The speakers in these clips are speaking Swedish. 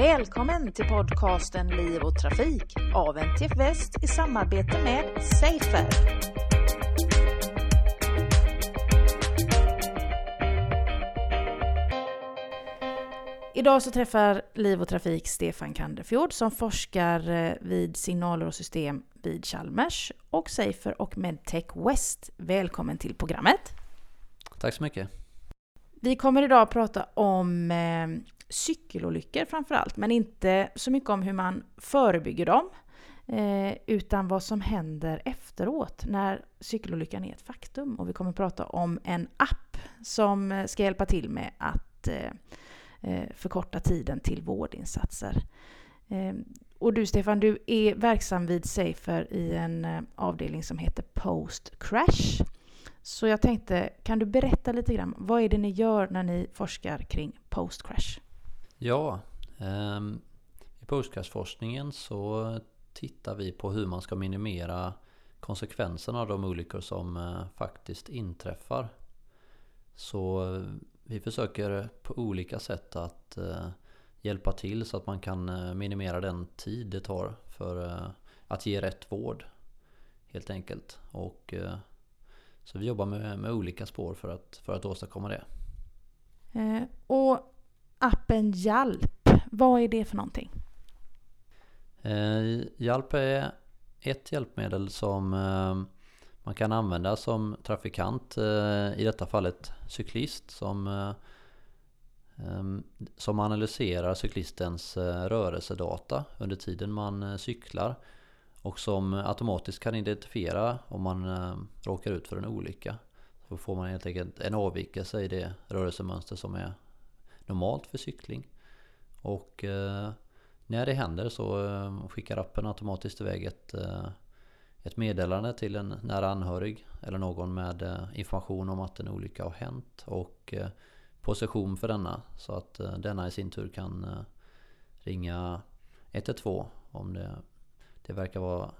Välkommen till podcasten Liv och Trafik av NTF Väst i samarbete med Safer. Idag så träffar Liv och Trafik Stefan Kanderfjord som forskar eh, vid signaler och system vid Chalmers och Safer och Medtech West. Välkommen till programmet. Tack så mycket. Vi kommer idag att prata om eh, cykelolyckor framför allt, men inte så mycket om hur man förebygger dem, eh, utan vad som händer efteråt när cykelolyckan är ett faktum. Och vi kommer att prata om en app som eh, ska hjälpa till med att eh, eh, förkorta tiden till vårdinsatser. Eh, och du Stefan, du är verksam vid Safer i en eh, avdelning som heter Post Crash. Så jag tänkte, kan du berätta lite grann, vad är det ni gör när ni forskar kring post-crash? Ja, eh, i post-crash-forskningen så tittar vi på hur man ska minimera konsekvenserna av de olyckor som eh, faktiskt inträffar. Så eh, vi försöker på olika sätt att eh, hjälpa till så att man kan eh, minimera den tid det tar för eh, att ge rätt vård. Helt enkelt. Och eh, så vi jobbar med, med olika spår för att, för att åstadkomma det. Eh, och appen Hjälp, vad är det för någonting? Eh, Hjälp är ett hjälpmedel som eh, man kan använda som trafikant, eh, i detta fallet cyklist, som, eh, eh, som analyserar cyklistens rörelsedata under tiden man cyklar och som automatiskt kan identifiera om man eh, råkar ut för en olycka. Så får man helt enkelt en avvikelse i det rörelsemönster som är normalt för cykling. Och eh, när det händer så eh, skickar appen automatiskt iväg ett, ett meddelande till en nära anhörig eller någon med information om att en olycka har hänt och position för denna så att denna i sin tur kan ringa 112 om det det verkar vara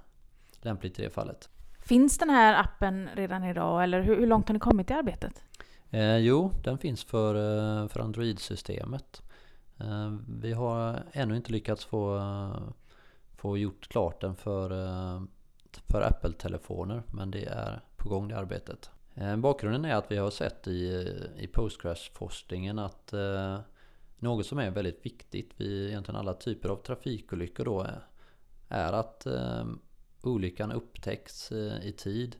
lämpligt i det fallet. Finns den här appen redan idag eller hur, hur långt har ni kommit i arbetet? Eh, jo, den finns för, eh, för Android-systemet. Eh, vi har ännu inte lyckats få, få gjort klart den för, eh, för Apple-telefoner men det är på gång det arbetet. Eh, bakgrunden är att vi har sett i, i postcrash-forskningen att eh, något som är väldigt viktigt vid egentligen alla typer av trafikolyckor då är, är att eh, olyckan upptäcks eh, i tid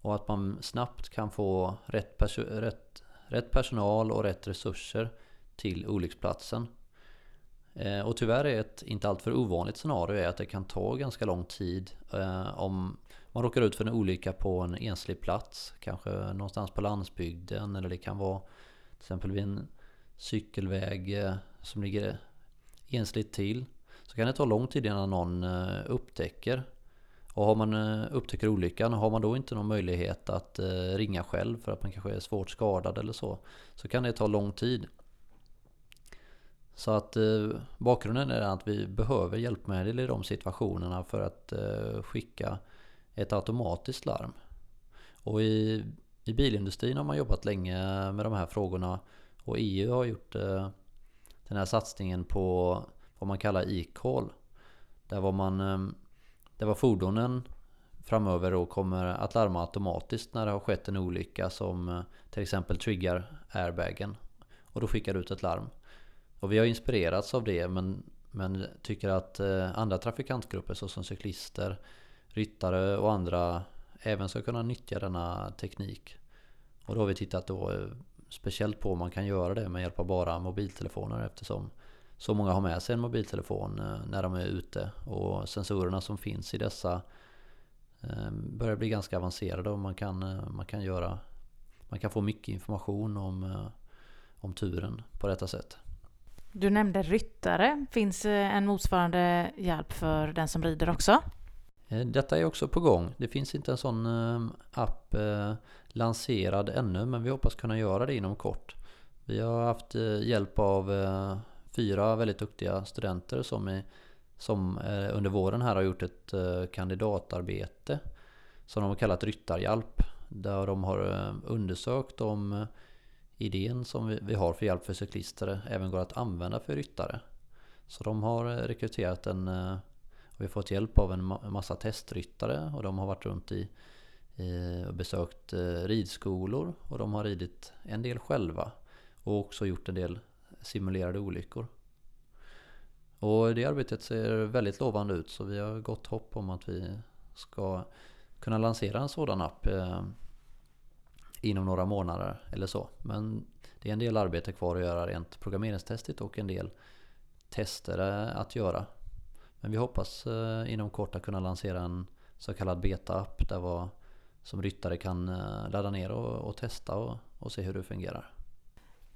och att man snabbt kan få rätt, perso rätt, rätt personal och rätt resurser till olycksplatsen. Eh, och tyvärr är ett inte alltför ovanligt scenario är att det kan ta ganska lång tid eh, om man råkar ut för en olycka på en enslig plats, kanske någonstans på landsbygden eller det kan vara till exempel vid en cykelväg eh, som ligger ensligt till. Så kan det ta lång tid innan någon eh, upptäcker. Och har man eh, upptäcker olyckan, har man då inte någon möjlighet att eh, ringa själv för att man kanske är svårt skadad eller så. Så kan det ta lång tid. Så att bakgrunden är att vi behöver hjälpmedel i de situationerna för att skicka ett automatiskt larm. Och i, i bilindustrin har man jobbat länge med de här frågorna och EU har gjort den här satsningen på vad man kallar e-call. Där var man eh, där var fordonen framöver då kommer att larma automatiskt när det har skett en olycka som eh, till exempel triggar airbagen. Och då skickar det ut ett larm. Och vi har inspirerats av det men, men tycker att eh, andra trafikantgrupper såsom cyklister, ryttare och andra även ska kunna nyttja denna teknik. Och då har vi tittat då speciellt på om man kan göra det med hjälp av bara mobiltelefoner eftersom så många har med sig en mobiltelefon eh, när de är ute och sensorerna som finns i dessa eh, börjar bli ganska avancerade och man kan, eh, man kan göra man kan få mycket information om, om turen på detta sätt. Du nämnde ryttare. Finns en motsvarande hjälp för den som rider också? Detta är också på gång. Det finns inte en sån app lanserad ännu men vi hoppas kunna göra det inom kort. Vi har haft hjälp av fyra väldigt duktiga studenter som, i, som eh, under våren här har gjort ett eh, kandidatarbete som de har kallat Ryttarhjälp. Där de har eh, undersökt om idén som vi har för hjälp för cyklister även går att använda för ryttare. Så de har rekryterat en, och vi har fått hjälp av en massa testryttare och de har varit runt i och besökt ridskolor och de har ridit en del själva och också gjort en del simulerade olyckor. Och det arbetet ser väldigt lovande ut så vi har gott hopp om att vi ska kunna lansera en sådan app eh, inom några månader eller så. Men det är en del arbete kvar att göra rent programmeringstestigt och en del tester att göra. Men vi hoppas eh, inom kort att kunna lansera en så kallad beta-app där vad som ryttare kan eh, ladda ner och, och testa och, och se hur det fungerar.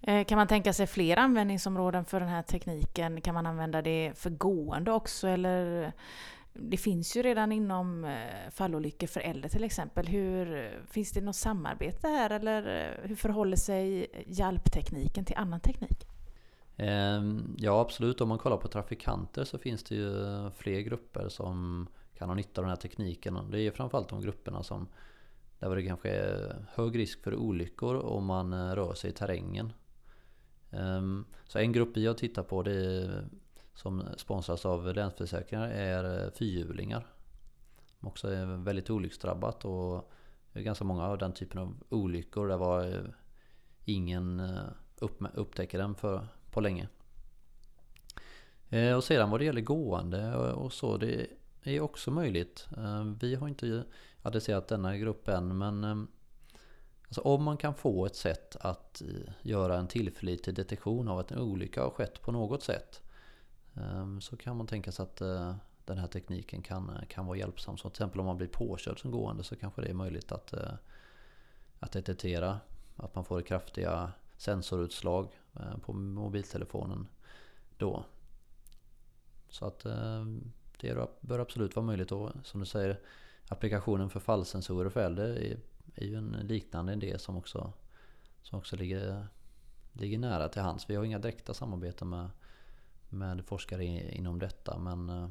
Eh, kan man tänka sig fler användningsområden för den här tekniken? Kan man använda det för gående också? Eller det finns ju redan inom eh, fallolyckor för äldre till exempel. Hur, eh, finns det något samarbete här eller hur förhåller sig hjälptekniken till annan teknik? Ehm, ja absolut, om man kollar på trafikanter så finns det ju fler grupper som kan ha nytta av den här tekniken. Det är framförallt de grupperna som där det kanske är hög risk för olyckor om man rör sig i terrängen. Ehm, så en grupp vi har tittat på det är, som sponsras av Länsförsäkringar är eh, fyrhjulingar. Som också är väldigt olycksdrabbat och det är ganska många av den typen av olyckor där var eh, ingen eh, upptäcker den för, på länge. Och sedan vad det gäller gående och så, det är också möjligt. Ehm, vi har inte adresserat denna grupp än men ehm, Alltså om man kan få ett sätt att eh, göra en tillförlitlig detektion av att en olycka har skett på något sätt ehm, så kan man tänka sig att eh, den här tekniken kan, eh, kan vara hjälpsam. Så till exempel om man blir påkörd som gående så kanske det är möjligt att, att detektera att man får kraftiga sensorutslag på mobiltelefonen då. Så att ehm, det bör absolut vara möjligt Och som du säger, applikationen för fallsensorer för äldre är ju en liknande idé som också, som också ligger, ligger nära till hands. Vi har inga direkta samarbeten med, med forskare inom detta men eh,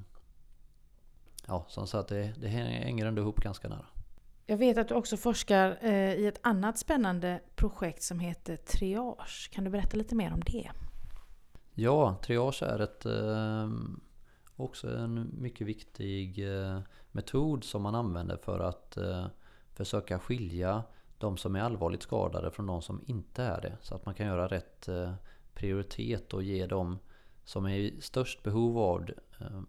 ja, som sagt det, det hänger ändå ihop ganska nära. Jag vet att du också forskar eh, i ett annat spännande projekt som heter Triage. Kan du berätta lite mer om det? Ja, Triage är ett, eh, också en mycket viktig metod som man använder för att försöka skilja de som är allvarligt skadade från de som inte är det. Så att man kan göra rätt eh, prioritet och ge dem som är i störst behov av eh,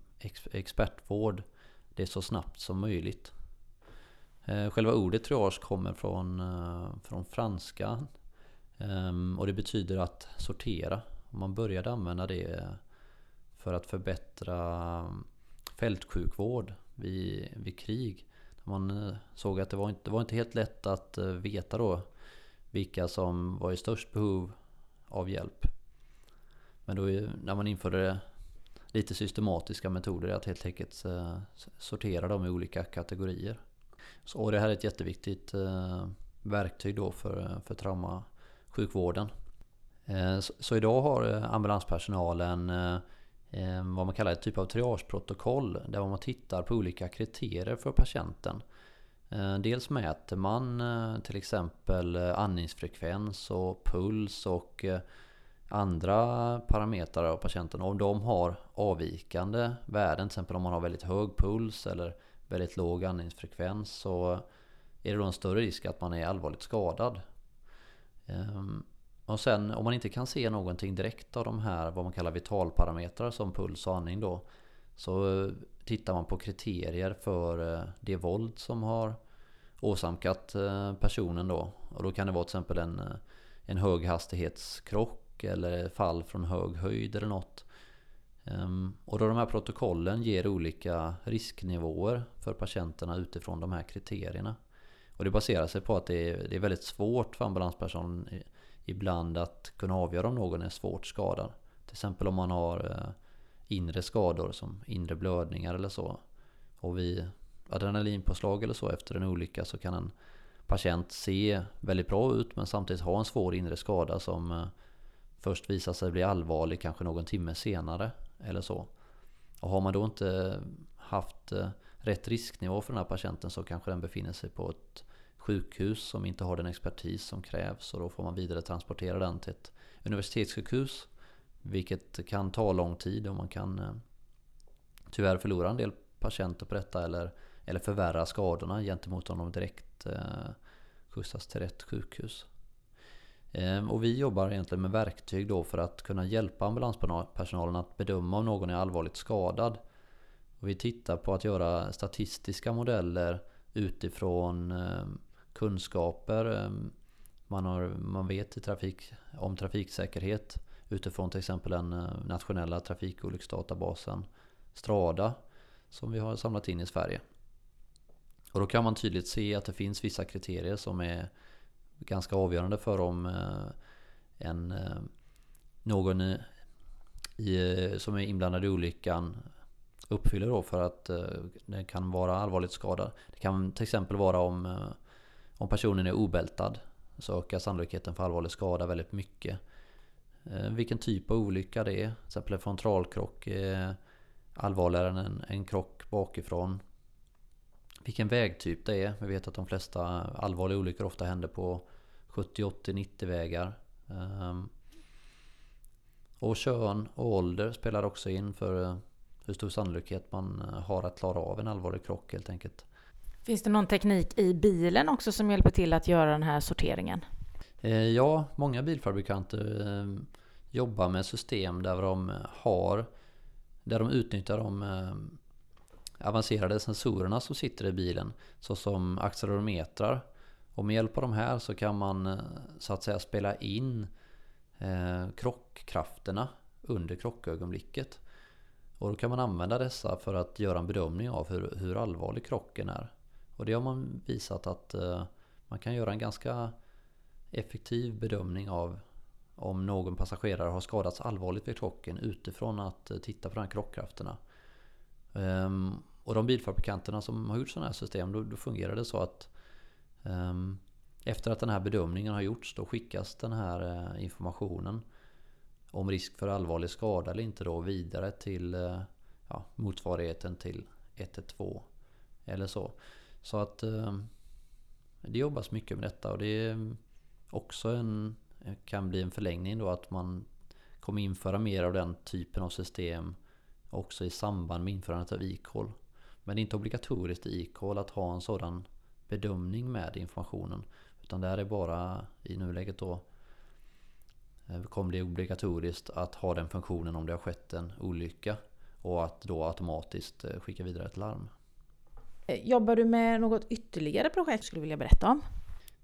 expertvård det så snabbt som möjligt. Eh, själva ordet triage kommer från, från franska ehm, och det betyder att sortera. Man började använda det för att förbättra mm, fältsjukvård vid, vid krig. Man eh, såg att det var inte, det var inte helt lätt att eh, veta då vilka som var i störst behov av hjälp. Men då eh, när man införde lite systematiska metoder att helt enkelt sortera dem i olika kategorier. Så det här är ett jätteviktigt verktyg då för, för traumasjukvården. Så, så idag har ambulanspersonalen Eh, vad man kallar ett typ av triageprotokoll där man tittar på olika kriterier för patienten. Eh, dels mäter man eh, till exempel andningsfrekvens och puls och andra parametrar av patienten. Om de har avvikande värden, till exempel om man har väldigt hög puls eller väldigt låg andningsfrekvens så är det då en större risk att man är allvarligt skadad. Ehm, och sen om man inte kan se någonting direkt av de här vad man kallar vitalparametrar som puls och andning då. Så eh, tittar man på kriterier för eh, det våld som har åsamkat eh, personen då. Och då kan det vara till exempel en, en höghastighetskrock eller fall från hög höjd eller något. Ehm, och då de här protokollen ger olika risknivåer för patienterna utifrån de här kriterierna. Och det baserar sig på att det är, det är väldigt svårt för ambulanspersonen ibland att kunna avgöra om någon är svårt skadad. Till exempel om man har eh, inre skador som inre blödningar eller så. Och vid adrenalinpåslag eller så efter en olycka så kan en patient se väldigt bra ut men samtidigt ha en svår inre skada som eh, först visar sig bli allvarlig kanske någon timme senare eller så. Och har man då inte haft eh, rätt risknivå för den här patienten så kanske den befinner sig på ett sjukhus som inte har den expertis som krävs och då får man vidare transportera den till ett universitetssjukhus Vilket kan ta lång tid och man kan eh, tyvärr förlora en del patienter på detta eller, eller förvärra skadorna gentemot om de direkt eh, skjutsas till rätt sjukhus. Ehm, och vi jobbar egentligen med verktyg då för att kunna hjälpa ambulanspersonalen att bedöma om någon är allvarligt skadad. Och vi tittar på att göra statistiska modeller utifrån ehm, kunskaper ehm, man, har, man vet i trafik, om trafiksäkerhet utifrån till exempel den eh, nationella trafikolycksdatabasen Strada som vi har samlat in i Sverige. Och då kan man tydligt se att det finns vissa kriterier som är ganska avgörande för om eh, en, eh, någon i, som är inblandad i olyckan uppfyller då för att den kan vara allvarligt skadad. Det kan till exempel vara om, om personen är obältad så ökar sannolikheten för allvarlig skada väldigt mycket. Eh, vilken typ av olycka det är. Till exempel en frontalkrock är allvarligare än en, en krock bakifrån vilken vägtyp det är. Vi vet att de flesta allvarliga olyckor ofta händer på 70, 80, 90 vägar. Ehm, och kön och ålder spelar också in för eh, hur stor sannolikhet man har att klara av en allvarlig krock helt enkelt. Finns det någon teknik i bilen också som hjälper till att göra den här sorteringen? Eh, ja, många bilfabrikanter eh, jobbar med system där de har där de utnyttjar de eh, avancerade sensorerna som sitter i bilen såsom accelerometrar. Och med hjälp av de här så kan man så att säga spela in krockkrafterna under krockögonblicket. Och då kan man använda dessa för att göra en bedömning av hur, hur allvarlig krocken är. Och det har man visat att eh, man kan göra en ganska effektiv bedömning av om någon passagerare har skadats allvarligt vid krocken utifrån att eh, titta på de här krockkrafterna. Ehm, och de bilfabrikanterna som har gjort sådana här system, då, då fungerar det så att um, efter att den här bedömningen har gjorts, då skickas den här uh, informationen om risk för allvarlig skada eller inte då vidare till uh, ja, motsvarigheten till 112 eller så. Så att eh, det jobbas mycket med detta och det är också en, kan bli en förlängning då att man kommer införa mer av den typen av system också i samband med införandet av e-call. Men det är inte obligatoriskt i e-call att ha en sådan bedömning med informationen. Utan det är bara i nuläget då eh, kommer det obligatoriskt att ha den funktionen om det har skett en olycka. Och att då automatiskt eh, skicka vidare ett larm. Eh, jobbar du med något ytterligare projekt skulle du vilja berätta om?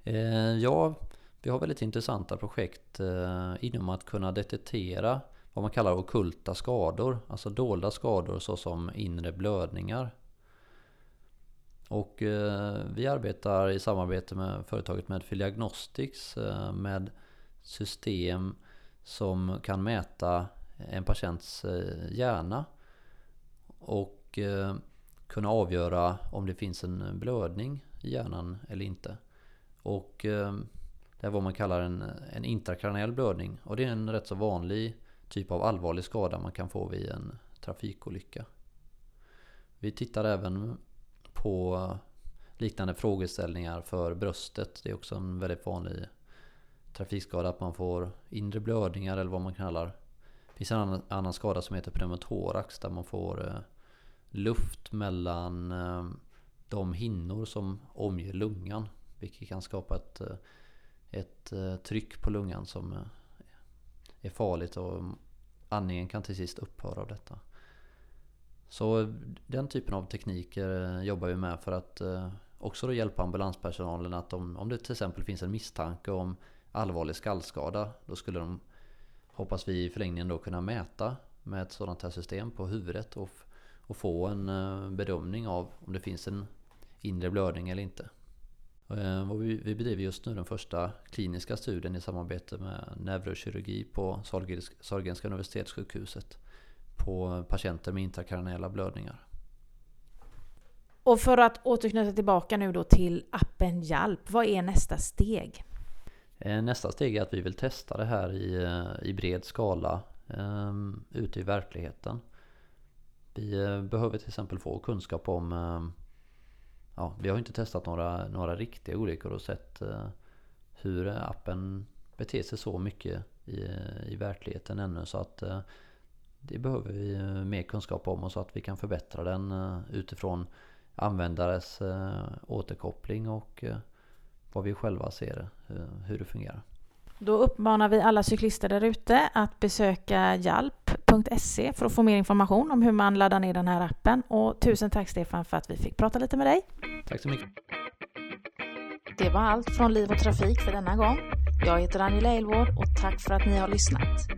Eh, ja, vi har väldigt intressanta projekt eh, inom att kunna detektera vad man kallar okulta skador, alltså dolda skador såsom inre blödningar. Och vi arbetar i samarbete med företaget Medfield Diagnostics med system som kan mäta en patients hjärna och kunna avgöra om det finns en blödning i hjärnan eller inte. Och eh, det är vad man kallar en, en intrakraniell blödning och det är en rätt så vanlig typ av allvarlig skada man kan få vid en trafikolycka. Vi tittar även på liknande frågeställningar för bröstet. Det är också en väldigt vanlig trafikskada att man får inre blödningar eller vad man kallar. Det finns en annan, skada som heter pneumotorax där man får eh, luft mellan eh, de hinnor som omger lungan. Vilket kan skapa ett, eh, ett eh, tryck på lungan som är farligt och andningen kan till sist upphöra av detta. Så den typen av tekniker jobbar vi med för att också då hjälpa ambulanspersonalen att om, om det till exempel finns en misstanke om allvarlig skallskada då skulle de hoppas vi i förlängningen då kunna mäta med ett sådant här system på huvudet och, och få en eh, bedömning av om det finns en inre blödning eller inte. Eh, och vi, vi bedriver just nu den första kliniska studien i samarbete med neurokirurgi på Sahlgrenska universitetssjukhuset på patienter med intrakraniella blödningar. Och för att återknyta tillbaka nu då till appen Hjälp, vad är nästa steg? Eh, nästa steg är att vi vill testa det här i, i bred skala um, ute i verkligheten. Vi eh, behöver till exempel få kunskap om eh, ja, vi har inte testat några, några riktiga olyckor och sett eh, hur appen beter sig så mycket i, i verkligheten ännu. Så att det behöver vi mer kunskap om och så att vi kan förbättra den utifrån användares återkoppling och vad vi själva ser hur det fungerar. Då uppmanar vi alla cyklister där ute att besöka jalp.se för att få mer information om hur man laddar ner den här appen. Och tusen tack Stefan för att vi fick prata lite med dig. Tack så mycket. Det var allt från Liv och Trafik för denna gång. Jag heter Angela Elvård och tack för att ni har lyssnat.